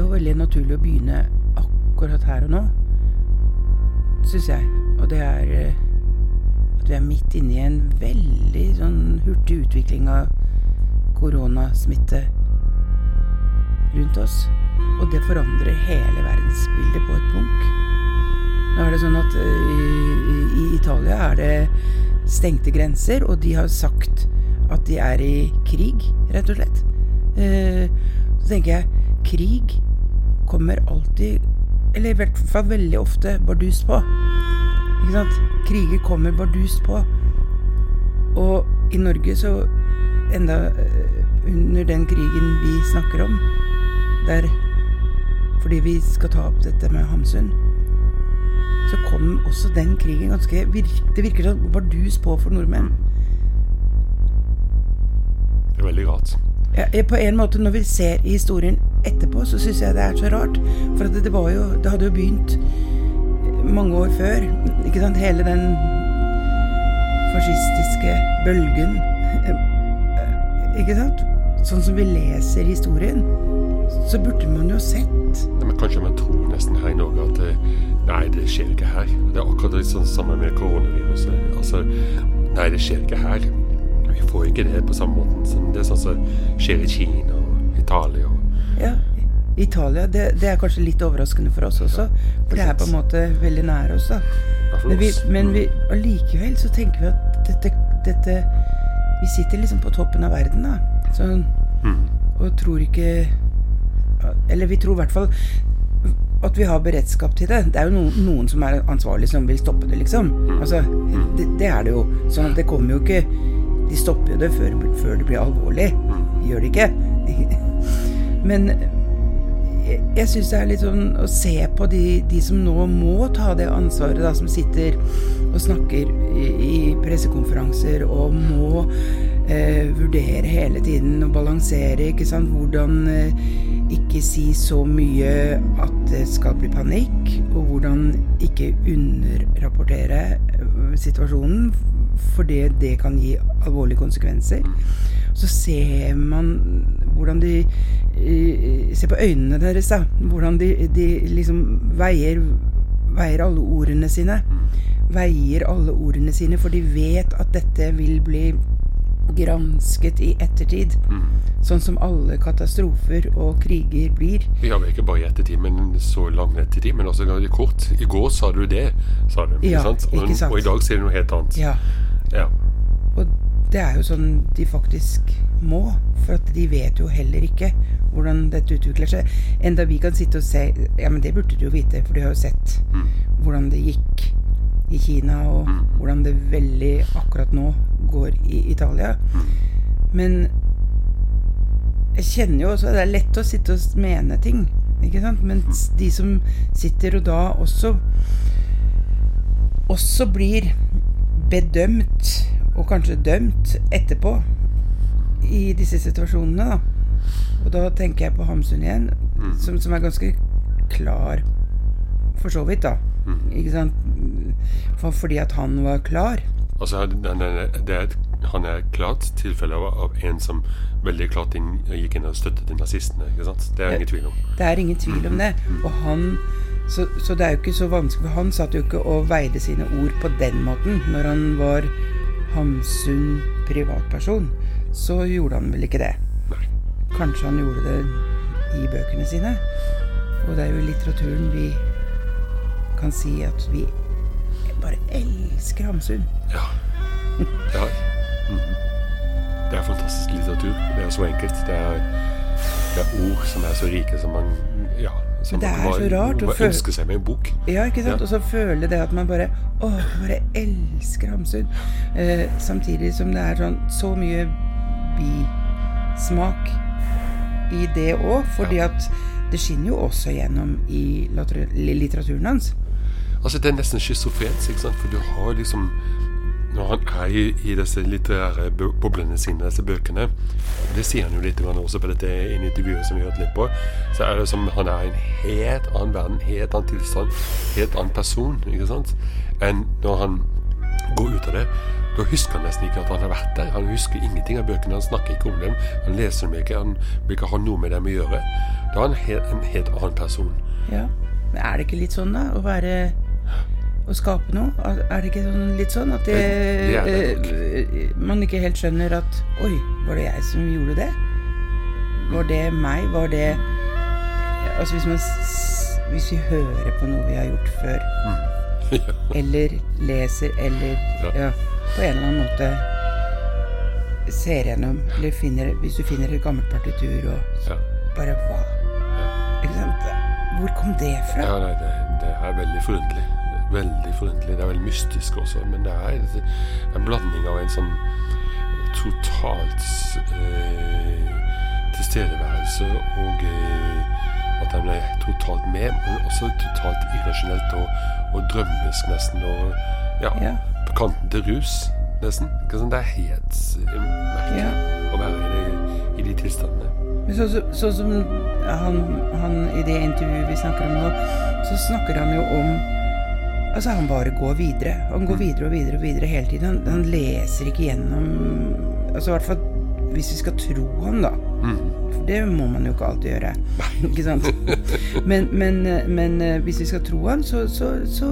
jo veldig naturlig å begynne akkurat her og nå, syns jeg. Og det er eh, at vi er midt inne i en veldig sånn hurtig utvikling av koronasmitte rundt oss. Og det forandrer hele verdensbildet på et punkt. Nå er det sånn at eh, i, i Italia er det stengte grenser, og de har sagt at de er i krig, rett og slett. Eh, så tenker jeg krig kommer alltid, eller i hvert fall veldig ofte, bardus på. Ikke sant? Kriger kommer bardus på. Og i Norge så enda eh, under den krigen vi snakker om, der fordi vi skal ta opp dette med Hamsun, så kom også den krigen ganske Det virker som bardus på for nordmenn. Det er veldig rart. Ja, på en måte, når vi ser i historien etterpå, så syns jeg det er så rart. For det, det jo Det hadde jo begynt mange år før. Ikke sant? Hele den fascistiske bølgen. Eh, Ikke sant? Sånn som vi leser historien, så burde man jo sett Ja, Men kanskje man tror nesten her i Norge at Nei, det skjer ikke her. Det er akkurat det sånn samme med koronaviruset. Altså, nei, det skjer ikke her. Vi får ikke det på samme måten som det er sånn som skjer i Kina og Italia. Og, Ja, Italia, det, det er kanskje litt overraskende for oss også. For det er på en måte veldig nær oss, da. Men vi, men vi, allikevel så tenker vi at dette, dette Vi sitter liksom på toppen av verden, da. Sånn, Mm. og tror ikke Eller vi tror i hvert fall at vi har beredskap til det. Det er jo noen, noen som er ansvarlig som vil stoppe det, liksom. Altså, det, det er det jo. Sånn at det kommer jo ikke De stopper jo det før, før det blir alvorlig. Gjør det ikke? Men jeg, jeg syns det er litt sånn å se på de, de som nå må ta det ansvaret, da, som sitter og snakker i, pressekonferanser og må eh, vurdere hele tiden og balansere, ikke sant. Hvordan eh, ikke si så mye at det skal bli panikk, og hvordan ikke underrapportere eh, situasjonen, fordi det kan gi alvorlige konsekvenser. Så ser man hvordan de Se Ser på øynene deres, da. Hvordan de, de liksom veier, veier alle ordene sine. Veier alle ordene sine, for de vet at dette vil bli gransket i ettertid. Sånn som alle katastrofer og kriger blir. Ja, men ikke bare i ettertid, men så lang ettertid. Men også ganske kort. I går sa du det, sa du. Ja, sant? Og, ikke sant. og i dag sier du noe helt annet. Ja. Ja. Det er jo sånn de faktisk må, For at de vet jo heller ikke hvordan dette utvikler seg. Enda vi kan sitte og se Ja, men det burde de jo vite, for de har jo sett Mm. hvordan det gikk i Kina, og hvordan det veldig akkurat nå går i Italia. Men jeg kjenner jo også Det er lett å sitte og mene ting, ikke sant? Mens de som sitter og da også også blir bedømt, og kanskje dømt, etterpå i disse situasjonene, da. Og da tenker jeg på Hamsun igjen, som, som er ganske klar, for så vidt, da. Ikke sant? For, fordi at han var klar. Altså, han, er, det er et, han er klart tilfelle av, av en som veldig klart inn, gikk inn og støttet nazistene. ikke sant? Det er ingen tvil om. Det er ingen tvil om det. Og han så, så det er jo ikke så vanskelig, han satt jo ikke og veide sine ord på den måten. Når han var Hamsun privatperson, så gjorde han vel ikke det. Kanskje han gjorde det i bøkene sine. Og det er jo i litteraturen vi kan si at vi bare elsker Hamsun. Ja. ja. Mhm. Det er fantastisk litteratur. Det er så enkelt. Det er, det er ord som er så rike som man Ja. Som det er så rart å føle- ønsker seg med en bok. Ja, ikke sant? Ja. Og så føle det at man bare Å, jeg bare elsker Hamsun. Eh, samtidig som det er sånn så mye bismak i det òg, fordi at det skinner jo også gjennom i litteraturen hans. Altså, det er nesten schizofrent, ikke sant? For du har liksom Når han er i, i disse litterære boblene sine, disse bøkene Det sier han jo litt også på dette intervjuet som vi hørte litt på. Så er det som han er i en helt annen verden, helt annen tilstand, helt annen person, ikke sant? Enn når han går ut av det. Da husker han nesten ikke at han har vært der. Han husker ingenting av bøkene, han snakker ikke om dem. Han leser dem ikke, han vil ikke ha noe med dem å gjøre. Da er han en helt annen person. Ja. Men er det ikke litt sånn, da? Å være Å skape noe? Er det ikke sånn, litt sånn at det, Det- det eh, man ikke helt skjønner at Oi, var det jeg som gjorde det? Var det meg? Var det Altså hvis man Hvis vi hører på noe vi har gjort før, ja. eller leser, eller Ja. ja, på en eller annen måte ser gjennom, eller finner Hvis du finner et gammelt partitur og bare Hva? Ikke sant? Hvor kom det fra? Ja, nei, det, det er veldig forunderlig. Veldig forunderlig. Det er veldig mystisk også, men det er en blanding av en sånn totalt eh, tilstedeværelse og eh, at han er totalt med, men også totalt irrasjonelt og, og drømmesk nesten. Og ja, Ja. på kanten til rus, nesten. Det er helt eh, merkelig Ja. å være i, de, i de tilstandene. Men sånn så, så som han, han i det intervjuet vi snakker om nå, så snakker han jo om Altså, han bare går videre. Han går videre og videre og videre hele tiden. Han, han leser ikke gjennom Altså i hvert fall hvis vi skal tro han, da. For det må man jo ikke alltid gjøre. ikke sant? Men, men, men eh, hvis vi skal tro han, så, så, så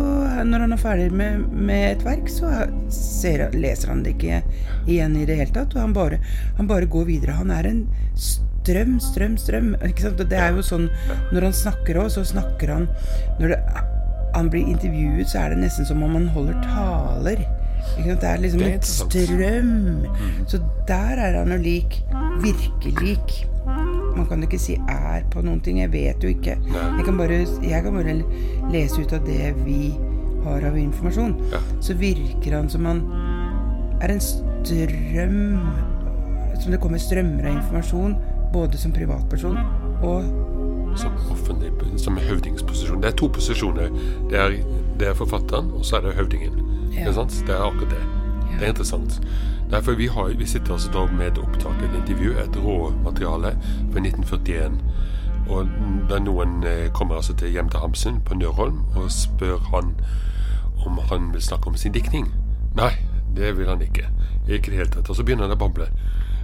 når han er ferdig med, med et verk, så ser, leser han det ikke igjen i det hele tatt. Og han bare, han bare går videre. Han er en strøm, strøm, strøm. Ikke sant? Det er jo sånn Når han snakker òg, så snakker han Når det, han blir intervjuet, så er det nesten som om han holder taler. Det er liksom en strøm. Så der er han jo lik. Virkelig lik. Man kan ikke si er på noen ting. Jeg vet jo ikke. Jeg kan bare, jeg kan bare lese ut av det vi har av informasjon. Så virker han som han er en strøm Som det kommer strømmer av informasjon, både som privatperson og som offentlig som høvdingsposisjon. Det er to posisjoner. Det er, det er forfatteren, og så er det høvdingen. Ja. Sant? Det er akkurat det. Det er interessant. Derfor vi, har, vi sitter altså da med opptak, et intervju, et råmateriale fra 1941. Og der noen eh, kommer altså til hjem til Hamsun på Nørholm og spør han om han vil snakke om sin diktning. Nei, det vil han ikke. Ikke i det hele tatt. Og så begynner han å bable.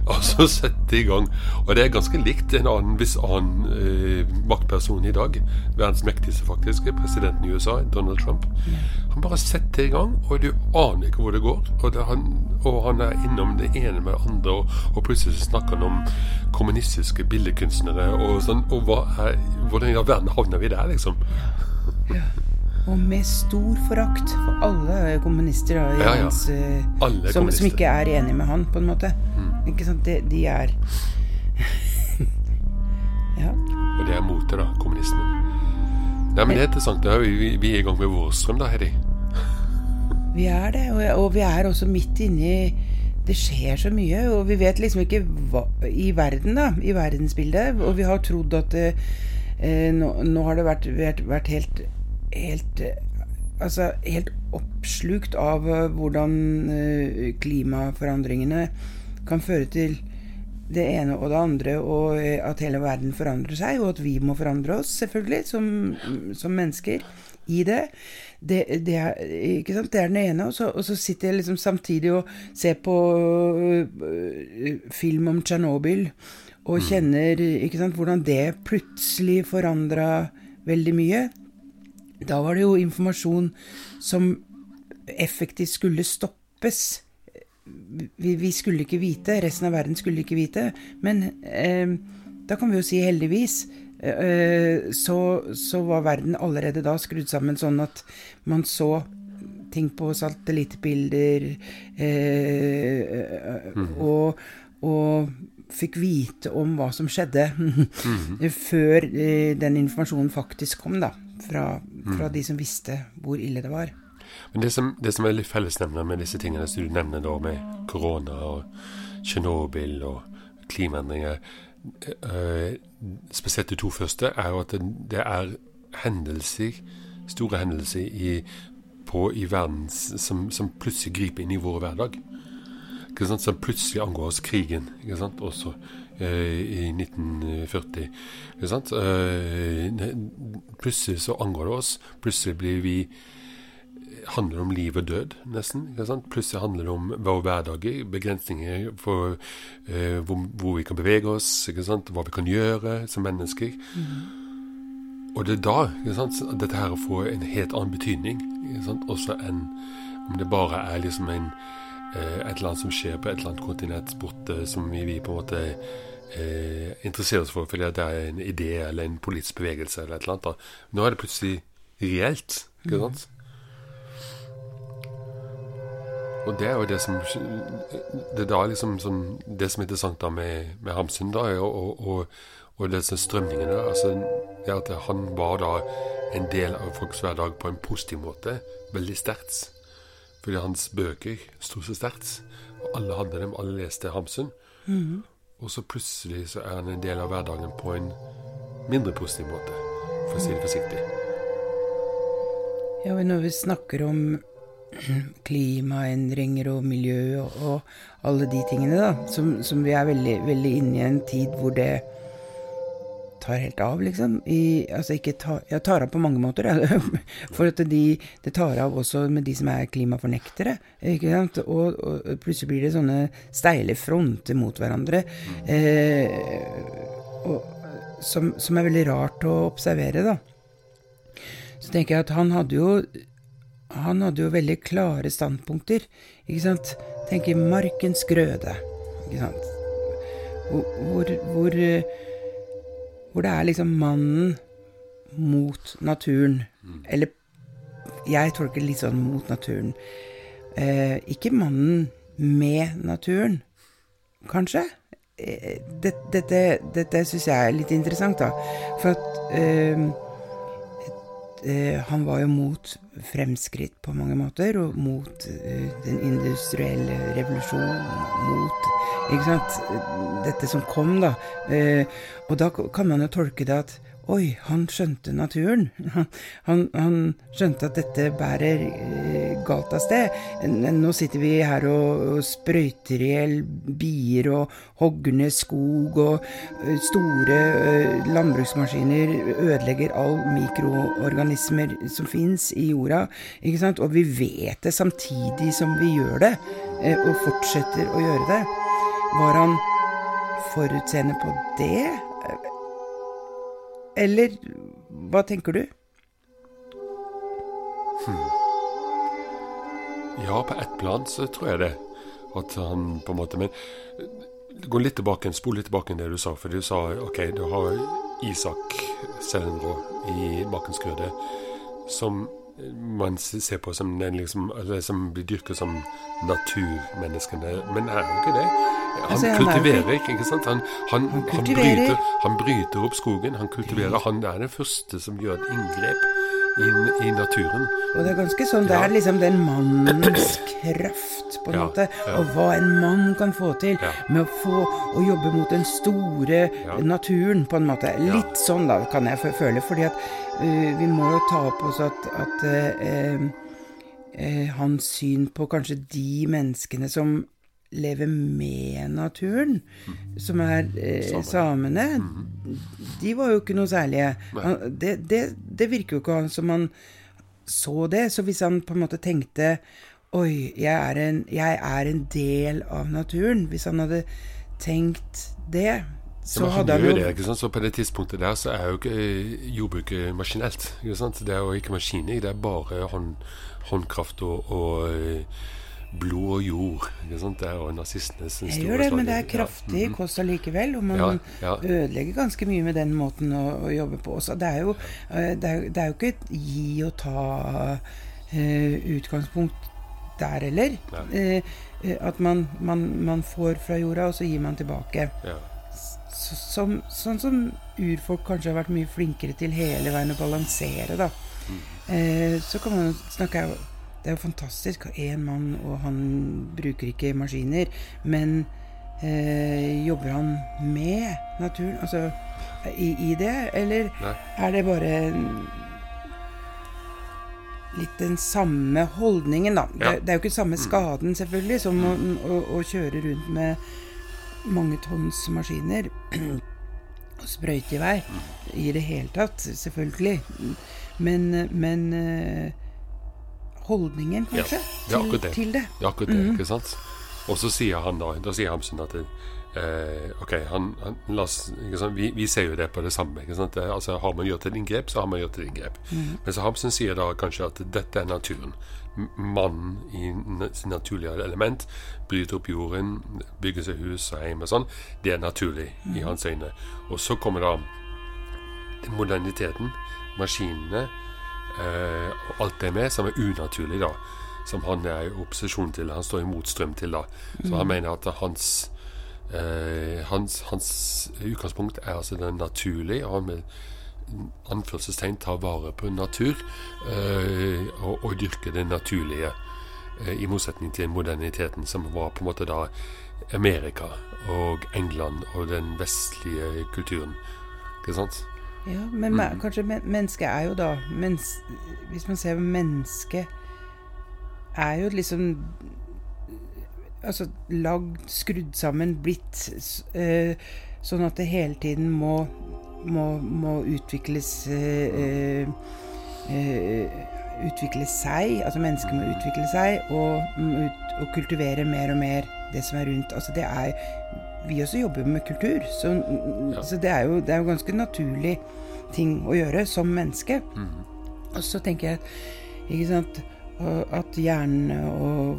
Og så sette i gang. Og det er ganske likt en annen viss annen eh, maktperson i dag. Verdens mektigste, faktisk. Presidenten i USA, Donald Trump. Han bare setter i gang, og du aner ikke hvor det går. Og, det, han, og han er innom det ene med det andre, og, og plutselig snakker han om kommunistiske billedkunstnere og sånn. Og hva er, hvordan i all verden havner vi der, liksom? Og med stor forakt for alle kommunister da, Ja, ja. hans, eh, Alle som, som ikke er enig med han, på en måte. Ikke sant? De, de er ja. Og det er motet, da. Kommunismen. Nei, men det er interessant. Er vi, vi er i gang med Vårstrøm, da, Heddy. Vi er det, og, og vi er også midt inni Det skjer så mye, og vi vet liksom ikke hva I verden, da. I verdensbildet. Og vi har trodd at eh, nå, nå, har det vært, vært, vært helt Helt Altså helt oppslukt av uh, hvordan uh, klimaforandringene kan føre til det ene og det andre, og at hele verden forandrer seg, og at vi må forandre oss, selvfølgelig, som, som mennesker i det. Det, det, er, det er den ene. Og så, og så, sitter jeg liksom samtidig og ser på film om Tsjernobyl og mm. kjenner sant, hvordan det plutselig forandra veldig mye. Da var det jo informasjon som effektivt skulle stoppes. Vi, vi, skulle ikke vite, resten av verden skulle ikke vite. Men eh, da kan vi jo si heldigvis. Eh, så, så, var verden allerede da skrudd sammen sånn at man så ting på satellittbilder eh, mm. og, og, fikk vite om hva som skjedde mm. før eh, den informasjonen faktisk kom, da fra, fra mm. de som visste hvor ille det var. Men det som, det som er litt fellesnevner med disse tingene som du nevner da, med korona og Tsjernobyl og klimaendringer, øh, spesielt de to første, er jo at det, det er hendelser, store hendelser i, på, i verden som, som, plutselig griper inn i vår hverdag. Som plutselig angår oss krigen. ikke sant? Også Eh, i 1940. Ikke sant? Eh, plutselig så angår det oss. Plutselig blir vi handler om liv og død, nesten. Plutselig handler det om vår hverdag, begrensninger for eh, hvor, hvor, vi kan bevege oss, hva vi kan gjøre som mennesker. Mm. Og det er da dette her får en helt annen betydning, også enn om det bare er liksom en Eh, et eller annet som skjer på et eller annet kontinent borte, som vi på en måte eh, interesserer oss for fordi det er en idé eller en politisk bevegelse eller et eller annet. Da. Nå er det plutselig reelt, ikke sant? Mm. Og det er jo det som Det er da liksom som, Det som er interessant da med, med Hamsun, da, og, og, og disse strømningene, altså, det at han var da en del av folks hverdag på en positiv måte. Veldig sterkt. Fordi hans bøker sto så sterkt. Og alle hadde dem, alle leste Hamsun. Mm. Og så plutselig så er han en del av hverdagen på en mindre positiv måte, for å si det forsiktig. Ja, men når vi snakker om klimaendringer og miljø og, og alle de tingene, da, som, som vi er veldig, veldig inne i en tid hvor det tar helt av, liksom. I, altså ikke ta, ja, tar av på mange måter. Ja. For at de, det tar av også med de som er klimafornektere. ikke sant? Og, og plutselig blir det sånne steile fronter mot hverandre. Eh, og, som, som, er veldig rart å observere, da. Så tenker jeg at han hadde jo han hadde jo veldig klare standpunkter. ikke sant? Tenker markens grøde. ikke sant? Hvor, hvor, hvor hvor det er liksom mannen mot naturen. Mm. Eller jeg tolker det litt sånn mot naturen. Eh, ikke mannen med naturen, kanskje. Eh, dette, dette, dette syns jeg er litt interessant, da. For at eh, eh, han var jo mot fremskritt på mange måter, og mot eh, den industrielle revolusjonen, mot ikke sant? Dette som kom, da. Eh, og da kan man jo tolke det at Oi, han skjønte naturen. Han, han skjønte at dette bærer eh, galt av sted. Nå sitter vi her og, sprøyter i hjel bier og hogger ned skog, og eh, store eh, landbruksmaskiner ødelegger all mikroorganismer som fins i jorda. Ikke sant? Og vi vet det samtidig som vi gjør det, og fortsetter å gjøre det. Var han forutseende på det? Eller hva tenker du? Hmm. Ja, på ett plan så tror jeg det. At han på en måte Men gå litt tilbake, spol litt tilbake det du sa. For du sa ok, du har Isak Sellenrå i Bakkens Grøde, som man ser på som, den liksom, altså, som blir dyrket som naturmenneskene, men er jo ikke det. Han Altså, han er kultiverer ikke- ikke, sant? Han, han, han, kultiverer. bryter, han bryter opp skogen, han kultiverer. Han er den første som gjør et inngrep inn i naturen. Og det er ganske sånn, det er liksom den mannens kraft, på en Ja, måte. ja. Og hva en mann kan få til Ja. med å få å jobbe mot den store naturen, på en måte. Litt sånn, da, kan jeg føle. Fordi at uh, vi må jo ta opp oss at, at uh, uh, hans syn på kanskje de menneskene som lever med naturen, som er eh, samene, de var jo ikke noe særlige. Han, det, det, det virker jo ikke som han så det. Så hvis han på en måte tenkte Oi, jeg er en, jeg er en del av naturen. Hvis han hadde tenkt det, så ja, hadde han jo det, ikke sant? Så på det tidspunktet der så er jo ikke eh, jordbruket maskinelt. Ikke sant? Det er jo ikke maskiner, det er bare hånd, håndkraft og, og eh, blod og jord. Ikke sant? Det er jo nazistenes Jeg store gjør det, men det er kraftig Ja. kraftig kost allikevel. Og man Ja, ja. ødelegger ganske mye med den måten å, å jobbe på. Så det er jo, eh, det er, det er jo ikke et gi og ta uh, utgangspunkt der heller. Eh, at man, man, man får fra jorda, og så gir man tilbake. Ja. Så, som, sånn som urfolk kanskje har vært mye flinkere til hele veien å balansere, da. Eh, så kan man snakke Det er jo fantastisk. Én mann, og han bruker ikke maskiner. Men eh, jobber han med naturen? Altså i, i det? Eller Nei. er det bare litt den samme holdningen, da? Det, Ja. det er jo ikke samme skaden, selvfølgelig, som å, å, å kjøre rundt med mange tonns maskiner og sprøyte i vei. I det hele tatt, selvfølgelig. Men, men eh, kanskje, Ja, det er akkurat det. til det. Det er akkurat det, ikke sant? Og så sier han da, da sier Hamsun at eh, ok, han, han, la oss, ikke sant? Vi, vi ser jo det på det samme. ikke sant? Det, altså, har man gjort et inngrep, så har man gjort et inngrep. Men så Hamsun sier da kanskje at dette er naturen. Mannen i sin naturlige element bryter opp jorden, bygger seg hus og hjem og sånn. Det er naturlig i hans øyne. Og så kommer da moderniteten, maskinene eh, alt det med, som er unaturlig, da. Som han er i opposisjon til. Han står i motstrøm til, da. Så han mener at hans eh, hans, hans utgangspunkt er altså det naturlige, og han med anførselstegn tar vare på natur eh, og, og dyrker det naturlige. eh, I motsetning til moderniteten, som var på en måte da Amerika og England og den vestlige kulturen. Ikke sant? Ja, men me- kanskje men, mennesket er jo da mens, Hvis man ser mennesket Er jo liksom Altså lagd, skrudd sammen, blitt eh, sånn at det hele tiden må må, må utvikles eh, eh, Utvikle seg. Altså mennesket må utvikle seg og, ut, og kultivere mer og mer det som er rundt. Altså det er Vi også jobber med kultur, så, så det, er jo, det er jo ganske naturlig ting å gjøre som menneske. Og så tenker jeg ikke sant, at hjernene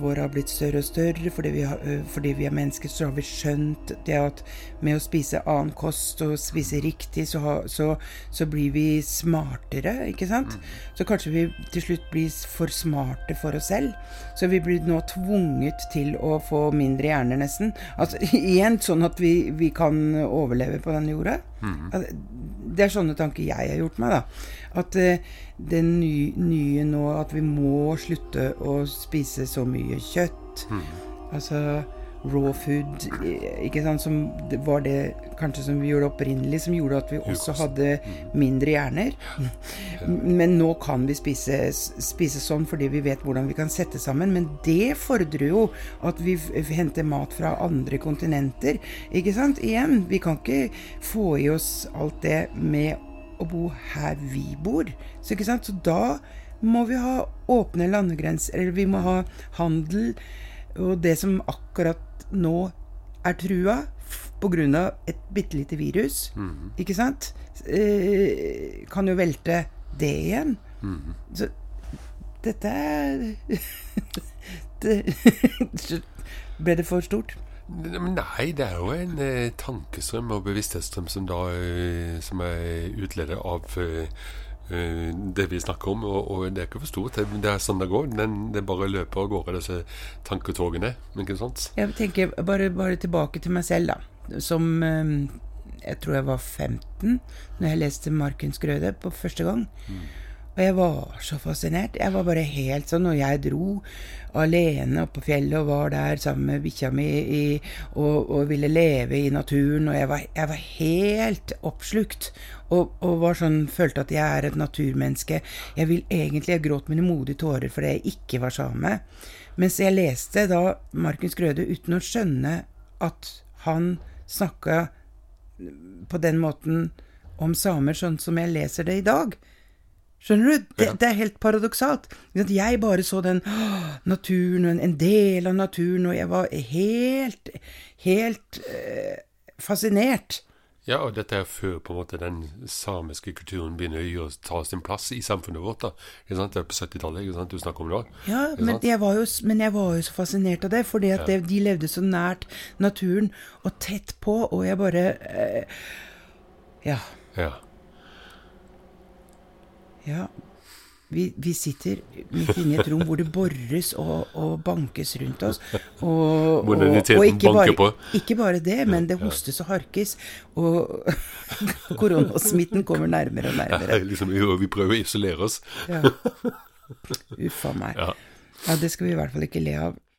vår har blitt større og større fordi vi, har, fordi vi er mennesker, så har vi skjønt det at med å spise annen kost og spise riktig, så, ha, så, så blir vi smartere, ikke sant? Så kanskje vi til slutt blir for smarte for oss selv. Så vi blir nå tvunget til å få mindre hjerner, nesten. Altså igjen sånn at vi, vi kan overleve på denne jorda. At- Det er sånne tanker jeg har gjort meg, da. At eh, det nye, nye nå At vi må slutte å spise så mye kjøtt. Altså raw food, eh, ikke sant, som det var det kanskje som vi gjorde opprinnelig, som gjorde at vi også hadde mindre hjerner. Men nå kan vi spise, spise sånn fordi vi vet hvordan vi kan sette sammen. Men det fordrer jo at vi henter mat fra andre kontinenter. Ikke sant? Igjen, vi kan ikke få i oss alt det med å bo her vi bor. Så, ikke sant? så da må vi ha åpne landegrenser, eller vi må ha handel. Og det som akkurat nå er trua pga. et bitte lite virus, ikke sant, eh, kan jo velte det igjen. Så dette er det, Ble det for stort? Nei, det er jo en eh, tankestrøm og bevissthetsstrøm som da eh, som er utledet av eh, det vi snakker om. Og, og det er ikke for stort. Det, det er sånn det går. Den, det bare løper av gårde, disse tanketogene. Ikke sant? Jeg tenker bare, bare tilbake til meg selv, da. Som eh, jeg tror jeg var 15 når jeg leste 'Markens grøde' på første gang. Og jeg var så fascinert. Jeg var bare helt sånn, og jeg dro alene opp på fjellet og var der sammen med bikkja mi i, og, og ville leve i naturen, og jeg var, jeg var helt oppslukt. Og, og var sånn, følte at jeg er et naturmenneske. Jeg vil egentlig Jeg gråt mine modige tårer fordi jeg ikke var same. Mens jeg leste da Markus grøde uten å skjønne at han snakka på den måten om samer, sånn som jeg leser det i dag. Skjønner du? Det, Ja. det er helt paradoksalt. At jeg bare så den å, naturen, og en, del av naturen, og jeg var helt, helt øh, fascinert. Ja, og dette er før på en måte den samiske kulturen begynner å ta sin plass i samfunnet vårt. da. Det er på 70-tallet du snakker om det òg. Ja, men jeg, var jo, men jeg var jo så fascinert av det, fordi at det, de levde så nært naturen og tett på, og jeg bare øh, Ja. Ja. Ja. Vi, vi sitter midt inne i et rom hvor det bores og, og bankes rundt oss. Og, og, og ikke, bare, ikke bare det, men det hostes og harkes. Og koronasmitten kommer nærmere og nærmere. liksom, vi prøver å isolere oss. Ja. Uff a meg. Ja. Ja, det skal vi i hvert fall ikke le av.